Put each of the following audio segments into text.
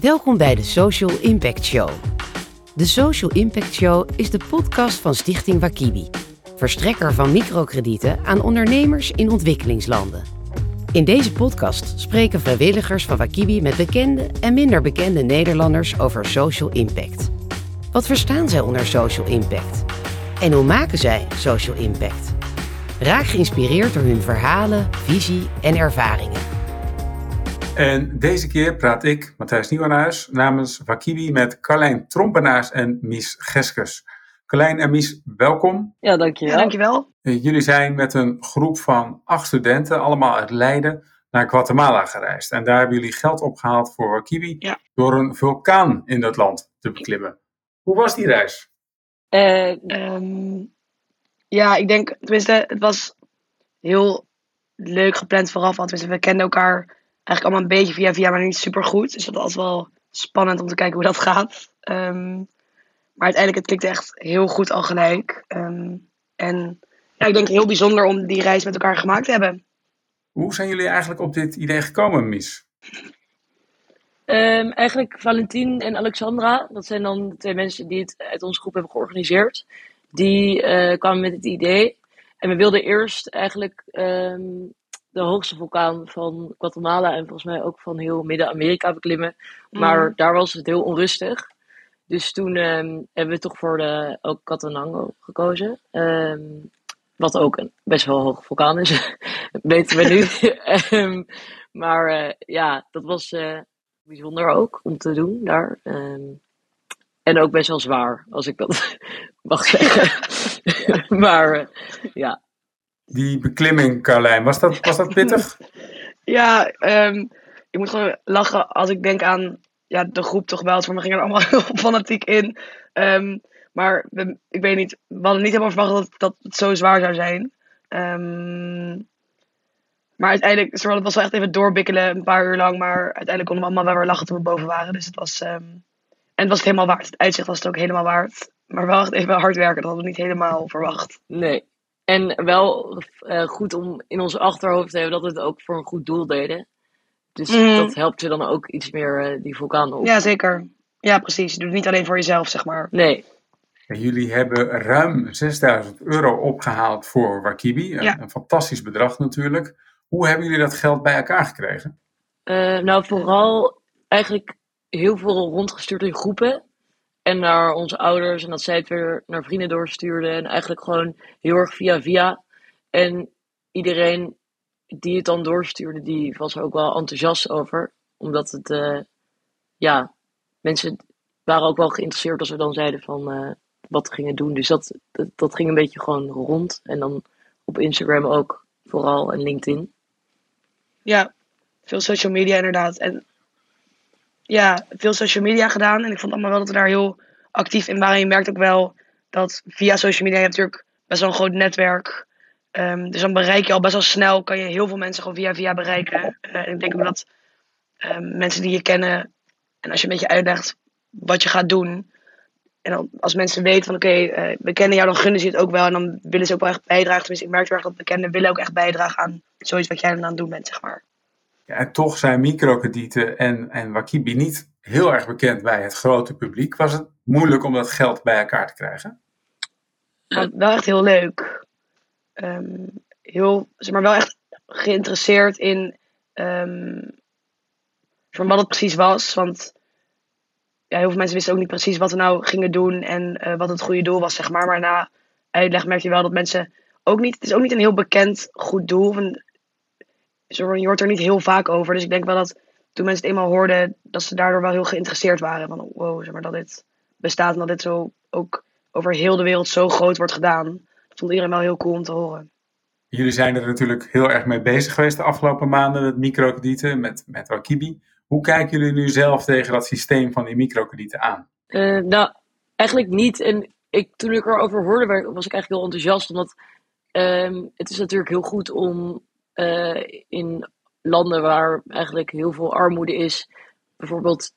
Welkom bij de Social Impact Show. De Social Impact Show is de podcast van Stichting Wakibi, verstrekker van microkredieten aan ondernemers in ontwikkelingslanden. In deze podcast spreken vrijwilligers van Wakibi met bekende en minder bekende Nederlanders over social impact. Wat verstaan zij onder social impact? En hoe maken zij social impact? Raak geïnspireerd door hun verhalen, visie en ervaringen. En deze keer praat ik, Matthijs Nieuwenhuis, namens Wakibi met Carlijn Trompenaars en Mies Geskes. Carlijn en Mies, welkom. Ja, dankjewel. Ja, dankjewel. Eh, Jullie zijn met een groep van acht studenten, allemaal uit Leiden, naar Guatemala gereisd. En daar hebben jullie geld opgehaald voor Wakibi Ja. door een vulkaan in dat land te beklimmen. Hoe was die reis? Eh, Ehm, ja, ik denk, tenminste, het was heel leuk gepland vooraf. Want tenminste, we kenden elkaar eigenlijk allemaal een beetje via via, maar niet super goed. Dus dat was wel spannend om te kijken hoe dat gaat. Ehm, maar uiteindelijk, het klikte echt heel goed al gelijk. Ehm, en ja, ik denk heel bijzonder om die reis met elkaar gemaakt te hebben. Hoe zijn jullie eigenlijk op dit idee gekomen, Mies? ehm, eigenlijk Valentin en Alexandra, dat zijn dan de twee mensen die het uit onze groep hebben georganiseerd. Die eh, kwamen met het idee. En we wilden eerst eigenlijk ehm, de hoogste vulkaan van Guatemala en volgens mij ook van heel Midden-Amerika beklimmen. Maar Mhm. daar was het heel onrustig. Dus toen ehm, hebben we toch voor de ook Catanango gekozen. Ehm, wat ook een best wel hoge vulkaan is, weten we nu. Ehm, maar eh, ja, dat was eh, bijzonder ook om te doen daar. En ook best wel zwaar, als ik dat mag zeggen. maar eh, ja, Die beklimming, Carlijn, was dat, was dat pittig? Ja, ehm, ik moet gewoon lachen als ik denk aan ja, de groep toch wel. Want we gingen er allemaal heel fanatiek in. Ehm, maar we, ik weet niet, we hadden niet helemaal verwacht dat, dat het zo zwaar zou zijn. Ehm, maar uiteindelijk, het was wel echt even doorbikkelen een paar uur lang. Maar uiteindelijk konden we allemaal wel weer lachen toen we boven waren. Dus het was, ehm, en het was het helemaal waard. Het uitzicht was het ook helemaal waard. Maar wel echt even hard werken, dat hadden we niet helemaal verwacht. nee. En wel eh, goed om in ons achterhoofd te hebben dat we het ook voor een goed doel deden. Dus Mhm. dat helpt je dan ook iets meer eh, die vulkaan op. Ja, zeker. Ja, precies. Je doet het niet alleen voor jezelf, zeg maar. Nee, jullie hebben ruim 6000 euro opgehaald voor Wakibi. Een, Ja. een fantastisch bedrag natuurlijk. Hoe hebben jullie dat geld bij elkaar gekregen? Eh, nou, vooral eigenlijk heel veel rondgestuurd in groepen. En naar onze ouders. En dat zij het weer naar vrienden doorstuurden. En eigenlijk gewoon heel erg via via. En iedereen die het dan doorstuurde, die was er ook wel enthousiast over. Omdat het, eh, ja, mensen waren ook wel geïnteresseerd als we dan zeiden van eh, wat we gingen doen. Dus dat, dat, dat ging een beetje gewoon rond. En dan op Instagram ook vooral en LinkedIn. Ja, veel social media inderdaad. En ja, veel social media gedaan. En ik vond allemaal wel dat we daar heel actief in waren. Je merkt ook wel dat via social media je natuurlijk best wel een groot netwerk. Ehm, dus dan bereik je al best wel snel, kan je heel veel mensen gewoon via via bereiken. Eh, en ik denk ook dat ehm, mensen die je kennen, en als je een beetje uitlegt wat je gaat doen. En dan, als mensen weten van oké, eh, we kennen jou, dan gunnen ze het ook wel. En dan willen ze ook wel echt bijdragen. Tenminste, ik merk heel erg dat bekenden willen ook echt bijdragen aan zoiets wat jij aan het doen bent, zeg maar. En toch zijn microkredieten en, en Wakibi niet heel erg bekend bij het grote publiek. Was het moeilijk om dat geld bij elkaar te krijgen? Wel echt heel leuk. Ehm, heel, zeg maar wel echt geïnteresseerd in ehm, wat het precies was. Want ja, heel veel mensen wisten ook niet precies wat we nou gingen doen en eh, wat het goede doel was, zeg maar. Maar na uitleg merk je wel dat mensen ook niet. Het is ook niet een heel bekend goed doel. Je hoort er niet heel vaak over. Dus ik denk wel dat toen mensen het eenmaal hoorden, dat ze daardoor wel heel geïnteresseerd waren. Van wow, zeg maar dat dit bestaat en dat dit zo ook over heel de wereld zo groot wordt gedaan. Dat vond iedereen wel heel cool om te horen. Jullie zijn er natuurlijk heel erg mee bezig geweest de afgelopen maanden met microkredieten, met, met Wakibi. Hoe kijken jullie nu zelf tegen dat systeem van die microkredieten aan? Eh, nou, eigenlijk niet. En ik, toen ik erover hoorde, was ik eigenlijk heel enthousiast. Omdat ehm, het is natuurlijk heel goed om in landen waar eigenlijk heel veel armoede is, bijvoorbeeld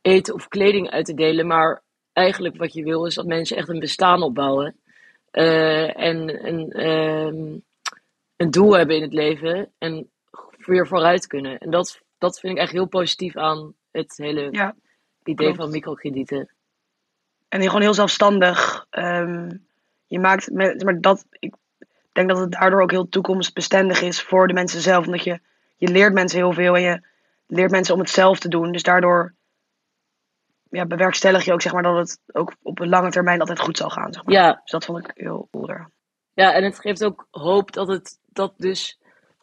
eten of kleding uit te delen. Maar eigenlijk wat je wil is dat mensen echt een bestaan opbouwen. Eh, en een, ehm, een doel hebben in het leven en weer vooruit kunnen. En dat, dat vind ik echt heel positief aan het hele Ja, idee klopt. van microkredieten. En gewoon heel zelfstandig. Ehm, je maakt, met, maar dat, ik denk dat het daardoor ook heel toekomstbestendig is voor de mensen zelf. Omdat je, je leert mensen heel veel en je leert mensen om het zelf te doen. Dus daardoor ja, bewerkstellig je ook zeg maar, dat het ook op een lange termijn altijd goed zal gaan. Zeg maar. Ja, Dus dat vond ik heel cool ja, en het geeft ook hoop dat, het, dat dus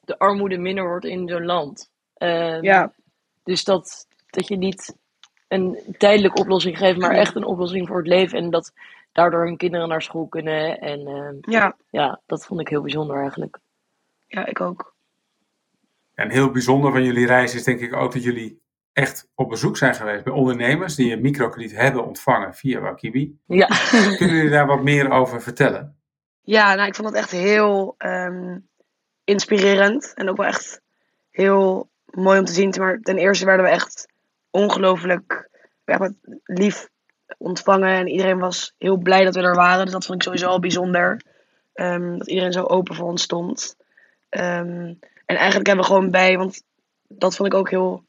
de armoede minder wordt in zo'n land. Ehm, Ja, Dus dat, dat je niet een tijdelijke oplossing geeft, maar echt een oplossing voor het leven. En dat daardoor hun kinderen naar school kunnen. En ehm, ja, ja, dat vond ik heel bijzonder eigenlijk. ja, ik ook. En heel bijzonder van jullie reis is denk ik ook dat jullie echt op bezoek zijn geweest bij ondernemers die een microkrediet hebben ontvangen via Wakibi. Ja, Kunnen jullie daar wat meer over vertellen? Ja, nou, ik vond het echt heel ehm, inspirerend. En ook wel echt heel mooi om te zien. Maar ten eerste werden we echt ongelooflijk echt met lief ontvangen. En iedereen was heel blij dat we er waren. Dus dat vond ik sowieso al bijzonder. Ehm, dat iedereen zo open voor ons stond. Ehm, en eigenlijk hebben we gewoon bij, want dat vond ik ook heel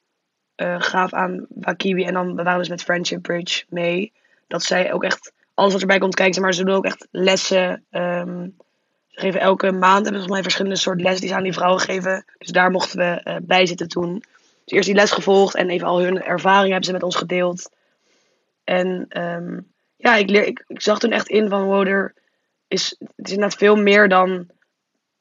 eh, gaaf aan Wakibi. En dan we waren dus met Friendship Bridge mee. Dat zij ook echt alles wat erbij komt kijken. Maar ze doen ook echt lessen. ehm, ze geven elke maand hebben volgens mij verschillende soorten lessen die ze aan die vrouwen geven. Dus daar mochten we eh, bij zitten toen. Dus eerst die les gevolgd en even al hun ervaringen hebben ze met ons gedeeld. En ehm, ja, ik, leer, ik, zag toen echt in van wow, er is, het is inderdaad veel meer dan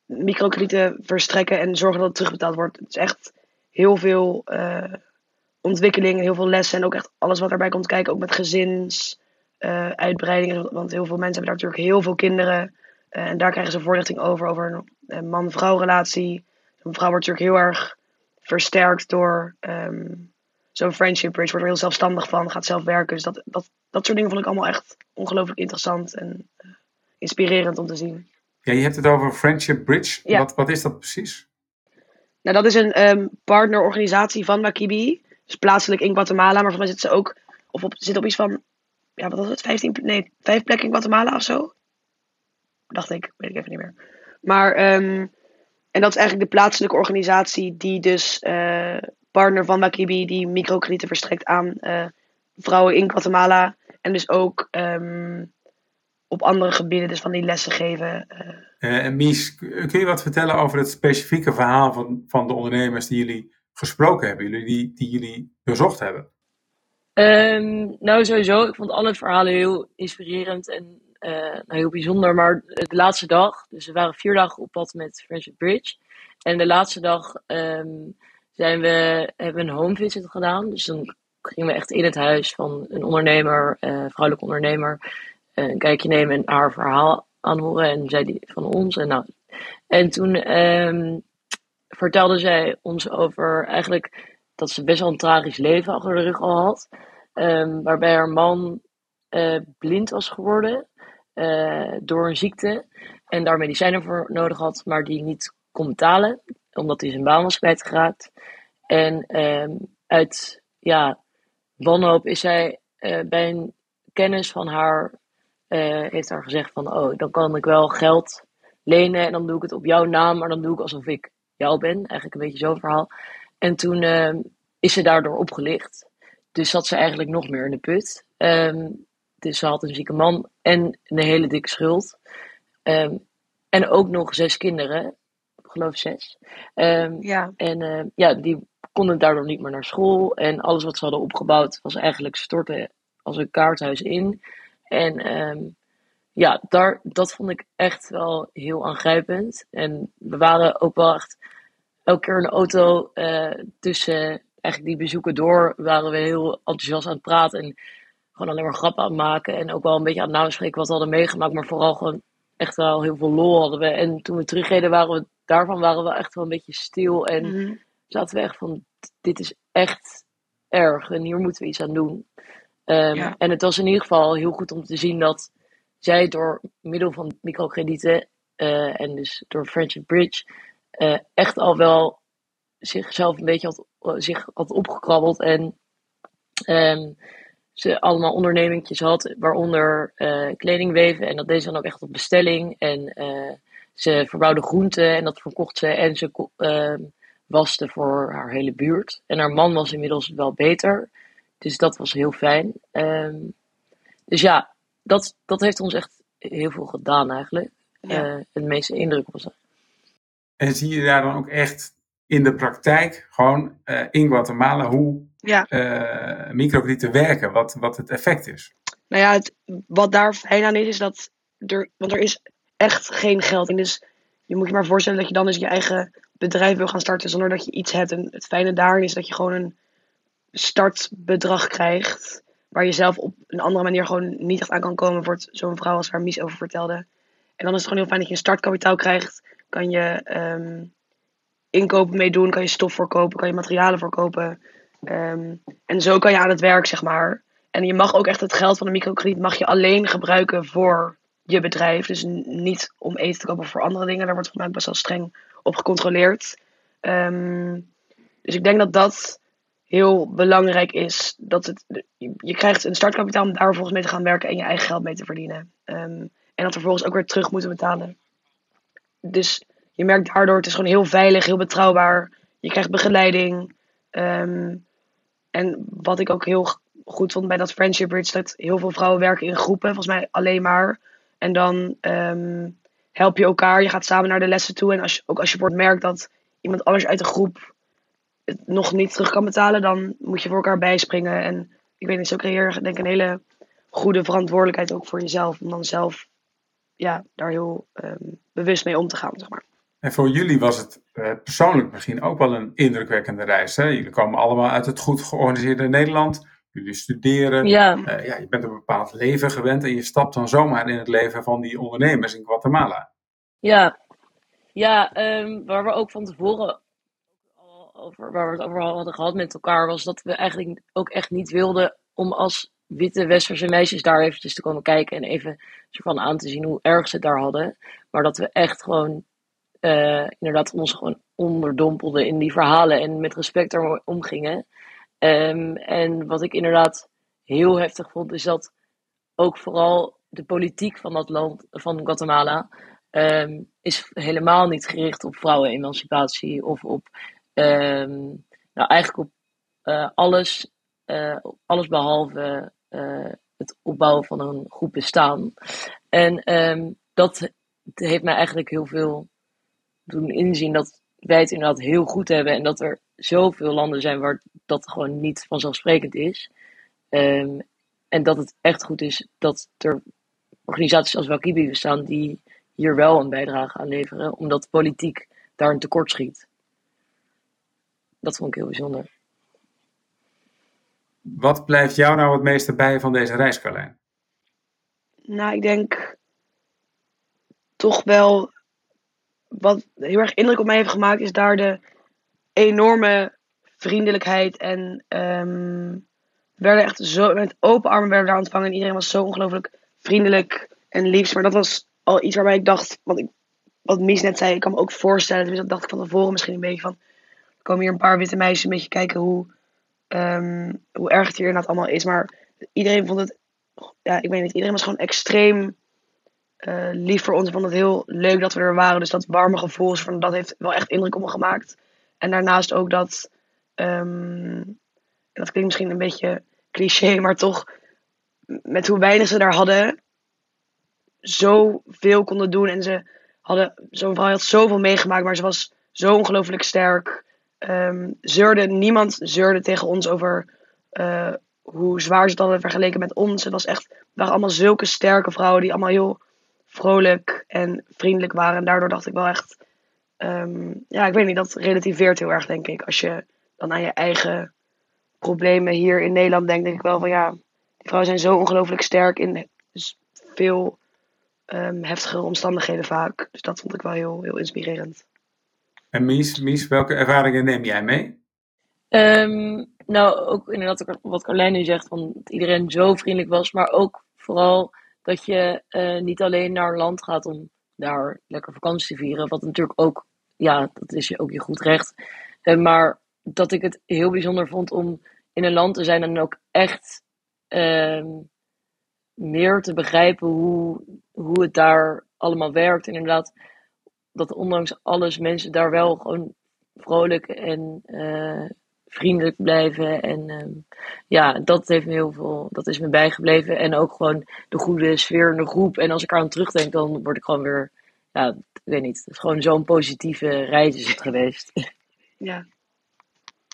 microkredieten verstrekken en zorgen dat het terugbetaald wordt. Het is echt heel veel eh, ontwikkeling, heel veel lessen en ook echt alles wat erbij komt kijken, ook met gezins, eh, uitbreidingen. Want heel veel mensen hebben daar natuurlijk heel veel kinderen. eh, en daar krijgen ze voorlichting over, over een, een man-vrouw relatie. Een vrouw wordt natuurlijk heel erg versterkt door ehm, zo'n friendship bridge. Wordt er heel zelfstandig van, gaat zelf werken. Dus dat, dat, dat soort dingen vond ik allemaal echt ongelooflijk interessant en eh, inspirerend om te zien. Ja, je hebt het over Friendship Bridge. Ja. Wat, wat is dat precies? Nou, dat is een ehm, partnerorganisatie van Makibi. Dus plaatselijk in Guatemala. Maar volgens mij zit ze ook of op, zit op iets van, ja, wat was het? 15, ple- nee, vijf plekken in Guatemala of zo. Dacht ik, weet ik even niet meer. Maar, ehm, en dat is eigenlijk de plaatselijke organisatie die dus eh, partner van Makibi, die microkredieten verstrekt aan eh, vrouwen in Guatemala. En dus ook ehm, op andere gebieden, dus van die lessen geven. eh, Eh, en Mies, kun je wat vertellen over het specifieke verhaal van, van de ondernemers die jullie gesproken hebben, jullie, die, die jullie bezocht hebben? Ehm, nou, sowieso. Ik vond alle verhalen heel inspirerend en eh, nou, heel bijzonder. Maar de laatste dag, dus we waren vier dagen op pad met Friendship Bridge. En de laatste dag ehm, zijn we, hebben een home visit gedaan. Dus dan gingen we echt in het huis van een ondernemer, eh vrouwelijke ondernemer, eh, een kijkje nemen en haar verhaal aanhoren. En zij die van ons. En, nou, en toen ehm, vertelde zij ons over eigenlijk dat ze best wel een tragisch leven achter de rug al had. Ehm, waarbij haar man eh, blind was geworden door een ziekte. En daar medicijnen voor nodig had, maar die niet kon betalen. Omdat hij zijn baan was kwijtgeraakt. En ehm, uit ja, wanhoop is zij eh, bij een kennis van haar... eh, heeft haar gezegd van... Oh, dan kan ik wel geld lenen en dan doe ik het op jouw naam. Maar dan doe ik alsof ik jou ben. Eigenlijk een beetje zo'n verhaal. En toen ehm, is ze daardoor opgelicht. Dus zat ze eigenlijk nog meer in de put. Ehm, dus ze had een zieke man en een hele dikke schuld. En ook nog zes kinderen. Ik geloof zes. Ehm, ja, en eh, ja, die konden daardoor niet meer naar school. En alles wat ze hadden opgebouwd was eigenlijk storten als een kaarthuis in. En ehm, ja, daar, dat vond ik echt wel heel aangrijpend. En we waren ook wel echt elke keer in de auto eh, tussen eigenlijk die bezoeken door waren we heel enthousiast aan het praten. En gewoon alleen maar grappen aan het maken. En ook wel een beetje aan het nabespreken wat we hadden meegemaakt. Maar vooral gewoon echt wel heel veel lol hadden we. En toen we terugreden waren we daarvan waren we echt wel een beetje stil. En mhm, zaten we echt van, dit is echt erg en hier moeten we iets aan doen. Ehm, Ja. En het was in ieder geval heel goed om te zien dat zij door middel van microkredieten eh, en dus door Friendship Bridge eh, echt al wel zichzelf een beetje had, zich had opgekrabbeld en ehm, ze allemaal ondernemingjes had, waaronder eh kleding weven en dat deed ze dan ook echt op bestelling en eh, ze verbouwde groenten en dat verkocht ze en ze ehm, waste voor haar hele buurt. En haar man was inmiddels wel beter. Dus dat was heel fijn. Ehm, dus ja, dat, dat heeft ons echt heel veel gedaan eigenlijk. Ja. Uh, het meeste indruk was dat. En zie je daar dan ook echt in de praktijk, gewoon uh, in Guatemala, hoe Ja. uh, microkredieten werken, wat, wat het effect is? Nou ja, het, wat daar fijn aan is, is dat er, want er is echt geen geld in. Dus je moet je maar voorstellen dat je dan dus je eigen bedrijf wil gaan starten zonder dat je iets hebt. En het fijne daarin is dat je gewoon een startbedrag krijgt. Waar je zelf op een andere manier gewoon niet echt aan kan komen. Voor zo'n vrouw als waar Mies over vertelde. En dan is het gewoon heel fijn dat je een startkapitaal krijgt. Kan je um, inkopen mee doen, kan je stof verkopen, kan je materialen verkopen. Um, en zo kan je aan het werk, zeg maar. En je mag ook echt het geld van een microkrediet mag je alleen gebruiken voor je bedrijf. Dus niet om eten te kopen voor andere dingen. Daar wordt volgens mij best wel streng op gecontroleerd. Um, dus ik denk dat dat heel belangrijk is. Dat het, je krijgt een startkapitaal om daar vervolgens mee te gaan werken en je eigen geld mee te verdienen. Um, en dat vervolgens ook weer terug moeten betalen. Dus je merkt daardoor, het is gewoon heel veilig, heel betrouwbaar. Je krijgt begeleiding. Um, en wat ik ook heel goed vond bij dat Friendship Bridge, dat heel veel vrouwen werken in groepen, volgens mij alleen maar. En dan um, help je elkaar, je gaat samen naar de lessen toe. En als je, ook als je merkt dat iemand anders uit de groep het nog niet terug kan betalen, dan moet je voor elkaar bijspringen. En ik weet niet, zo creëer je denk een hele goede verantwoordelijkheid ook voor jezelf. Om dan zelf ja, daar heel um, bewust mee om te gaan, zeg maar. En voor jullie was het uh, persoonlijk misschien ook wel een indrukwekkende reis. Hè? Jullie komen allemaal uit het goed georganiseerde Nederland. Jullie studeren. Ja. Uh, ja, je bent een bepaald leven gewend en je stapt dan zomaar in het leven van die ondernemers in Guatemala. Ja, ja um, waar we ook van tevoren over, waar we het over hadden gehad met elkaar, was dat we eigenlijk ook echt niet wilden om als witte westerse meisjes daar eventjes te komen kijken en even van aan te zien hoe erg ze het daar hadden. Maar dat we echt gewoon uh, inderdaad ons gewoon onderdompelden in die verhalen en met respect er omgingen. Um, en wat ik inderdaad heel heftig vond, is dat ook vooral de politiek van dat land, van Guatemala, um, is helemaal niet gericht op vrouwenemancipatie of op, um, nou eigenlijk op uh, alles, uh, alles behalve uh, het opbouwen van een goed bestaan. En dat heeft mij eigenlijk heel veel doen inzien dat wij het inderdaad heel goed hebben en dat er zoveel landen zijn waar dat gewoon niet vanzelfsprekend is. Um, en dat het echt goed is dat er organisaties als Wakibi bestaan die hier wel een bijdrage aan leveren, omdat de politiek daar een tekort schiet. Dat vond ik heel bijzonder. Wat blijft jou nou het meeste bij van deze reis, Carlijn? Nou, ik denk toch wel wat heel erg indruk op mij heeft gemaakt, is daar de enorme vriendelijkheid. En um, werden echt zo met open armen werden daar ontvangen. En iedereen was zo ongelooflijk vriendelijk en liefst. Maar dat was al iets waarbij ik dacht, wat, ik, wat Mies net zei, ik kan me ook voorstellen. Dus dat dacht ik van tevoren misschien een beetje van. Er komen hier een paar witte meisjes een beetje kijken hoe, um, hoe erg het hier inderdaad allemaal is. Maar iedereen vond het, ja, ik weet niet, iedereen was gewoon extreem uh, lief voor ons. Vond het heel leuk dat we er waren. Dus dat warme gevoel, van, dat heeft wel echt indruk op me gemaakt. En daarnaast ook dat, en dat klinkt misschien een beetje cliché, maar toch met hoe weinig ze daar hadden, zoveel konden doen. En ze hadden, zo'n vrouw had zoveel meegemaakt, maar ze was zo ongelooflijk sterk. Um, zeurde, niemand zeurde tegen ons over uh, hoe zwaar ze het hadden vergeleken met ons. Het was echt, het waren allemaal zulke sterke vrouwen die allemaal heel vrolijk en vriendelijk waren. En daardoor dacht ik wel echt, um, ja, ik weet niet, dat relativeert heel erg, denk ik. Als je dan aan je eigen problemen hier in Nederland denkt, denk ik wel van ja, die vrouwen zijn zo ongelooflijk sterk in dus veel um, heftigere omstandigheden vaak. Dus dat vond ik wel heel, heel inspirerend. En Mies, Mies, welke ervaringen neem jij mee? Um, nou, ook inderdaad wat Carlijn nu zegt, van dat iedereen zo vriendelijk was, maar ook vooral dat je uh, niet alleen naar een land gaat om daar lekker vakantie te vieren, wat natuurlijk ook, ja, dat is je ook je goed recht. Uh, maar dat ik het heel bijzonder vond om in een land te zijn en ook echt uh, meer te begrijpen hoe, hoe het daar allemaal werkt. En inderdaad, dat ondanks alles mensen daar wel gewoon vrolijk en eh, vriendelijk blijven. En ehm, ja, dat heeft me heel veel, dat is me bijgebleven. En ook gewoon de goede sfeer in de groep. En als ik aan terugdenk, dan word ik gewoon weer, ja, ik weet niet, het is gewoon zo'n positieve reis is het geweest. Ja.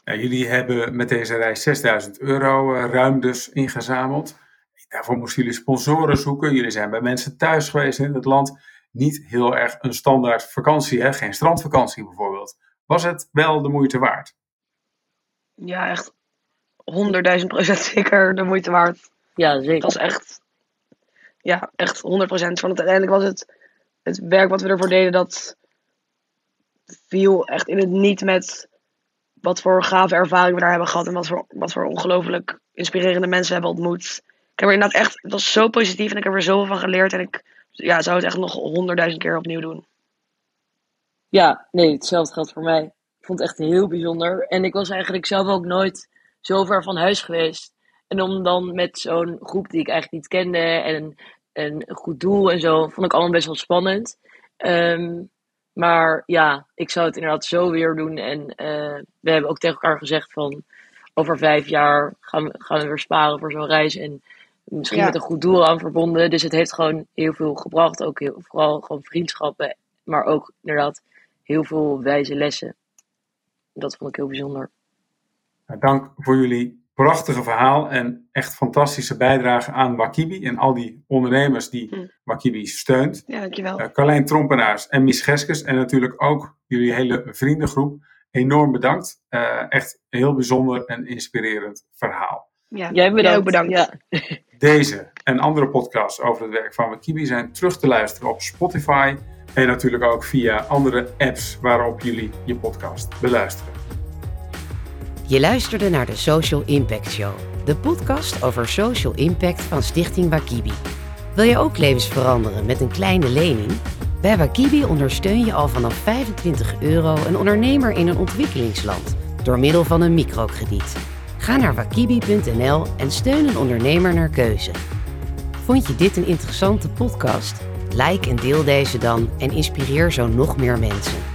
Ja, jullie hebben met deze reis 6000 euro uh, ruim dus ingezameld. Daarvoor moesten jullie sponsoren zoeken. Jullie zijn bij mensen thuis geweest in het land. Niet heel erg een standaard vakantie, hè? geen strandvakantie bijvoorbeeld. Was het wel de moeite waard? Ja, echt honderdduizend procent zeker de moeite waard. Ja, zeker. Het was echt, ja, echt 100 procent. Want uiteindelijk was het, het werk wat we ervoor deden, dat viel echt in het niet met wat voor gave ervaring we daar hebben gehad en wat voor, wat voor ongelooflijk inspirerende mensen we hebben ontmoet. Ik heb er inderdaad echt, het was zo positief en ik heb er zoveel van geleerd en ik ja, zou het echt nog honderdduizend keer opnieuw doen. Ja, nee, hetzelfde geldt voor mij. Ik vond het echt heel bijzonder. En ik was eigenlijk zelf ook nooit zo ver van huis geweest. En om dan met zo'n groep die ik eigenlijk niet kende en een, een goed doel en zo, vond ik allemaal best wel spannend. Um, maar ja, ik zou het inderdaad zo weer doen. En uh, we hebben ook tegen elkaar gezegd van over vijf jaar gaan we, gaan we weer sparen voor zo'n reis. En misschien Ja. met een goed doel aan verbonden. Dus het heeft gewoon heel veel gebracht. Ook heel, vooral gewoon vriendschappen. Maar ook inderdaad heel veel wijze lessen. Dat vond ik heel bijzonder. Nou, dank voor jullie prachtige verhaal en echt fantastische bijdrage aan Wakibi en al die ondernemers die Hm. Wakibi steunt. Ja, dankjewel. Uh, Carlijn Trompenaars en Mies Geskes en natuurlijk ook jullie hele vriendengroep. Enorm bedankt. Uh, echt een heel bijzonder en inspirerend verhaal. Ja. Jij bedankt. ook bedankt. Ja. Deze en andere podcasts over het werk van Wakibi zijn terug te luisteren op Spotify en natuurlijk ook via andere apps waarop jullie je podcast beluisteren. Je luisterde naar de Social Impact Show, de podcast over social impact van Stichting Wakibi. Wil je ook levens veranderen met een kleine lening? Bij Wakibi ondersteun je al vanaf 25 euro een ondernemer in een ontwikkelingsland door middel van een microkrediet. Ga naar wakibi.nl en steun een ondernemer naar keuze. Vond je dit een interessante podcast? Like en deel deze dan en inspireer zo nog meer mensen.